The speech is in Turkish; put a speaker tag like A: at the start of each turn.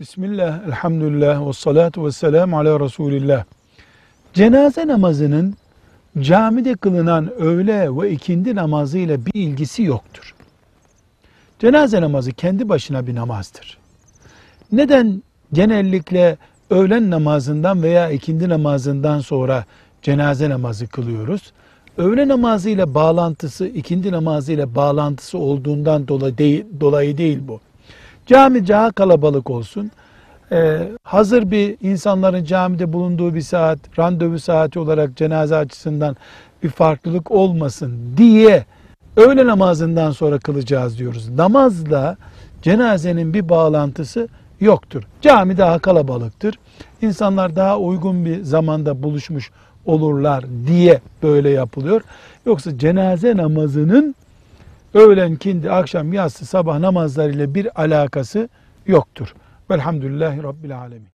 A: Bismillah, elhamdülillah, ve salatu ve selamu ala Resulillah. Cenaze namazının camide kılınan öğle ve ikindi namazı ile bir ilgisi yoktur. Cenaze namazı kendi başına bir namazdır. Neden genellikle öğlen namazından veya ikindi namazından sonra cenaze namazı kılıyoruz? Öğle namazı ile bağlantısı, ikindi namazı ile bağlantısı olduğundan dolayı değil, dolayı değil bu. Cami daha kalabalık olsun. Ee, hazır bir insanların camide bulunduğu bir saat, randevu saati olarak cenaze açısından bir farklılık olmasın diye öğle namazından sonra kılacağız diyoruz. Namazla cenazenin bir bağlantısı yoktur. Cami daha kalabalıktır. İnsanlar daha uygun bir zamanda buluşmuş olurlar diye böyle yapılıyor. Yoksa cenaze namazının öğlen, kindi, akşam, yatsı, sabah namazlarıyla bir alakası yoktur. Velhamdülillahi Rabbil Alemin.